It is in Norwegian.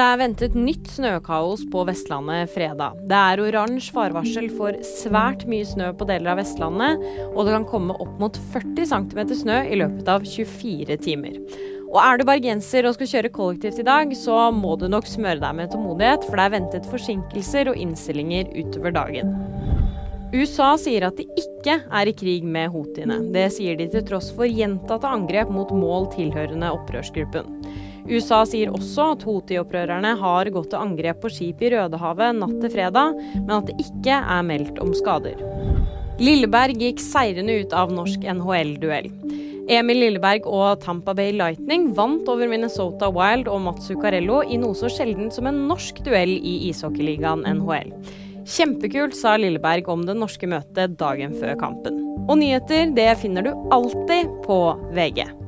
Det er ventet nytt snøkaos på Vestlandet fredag. Det er oransje farvarsel for svært mye snø på deler av Vestlandet, og det kan komme opp mot 40 cm snø i løpet av 24 timer. Og er du bergenser og skal kjøre kollektivt i dag, så må du nok smøre deg med tålmodighet, for det er ventet forsinkelser og innstillinger utover dagen. USA sier at de ikke er i krig med houthiene. Det sier de til tross for gjentatte angrep mot mål tilhørende opprørsgruppen. USA sier også at Houthi-opprørerne har gått til angrep på skip i Rødehavet natt til fredag, men at det ikke er meldt om skader. Lilleberg gikk seirende ut av norsk NHL-duell. Emil Lilleberg og Tampa Bay Lightning vant over Minnesota Wild og Mats Zuccarello i noe så sjeldent som en norsk duell i ishockeyligaen NHL. Kjempekult, sa Lilleberg om det norske møtet dagen før kampen. Og nyheter det finner du alltid på VG.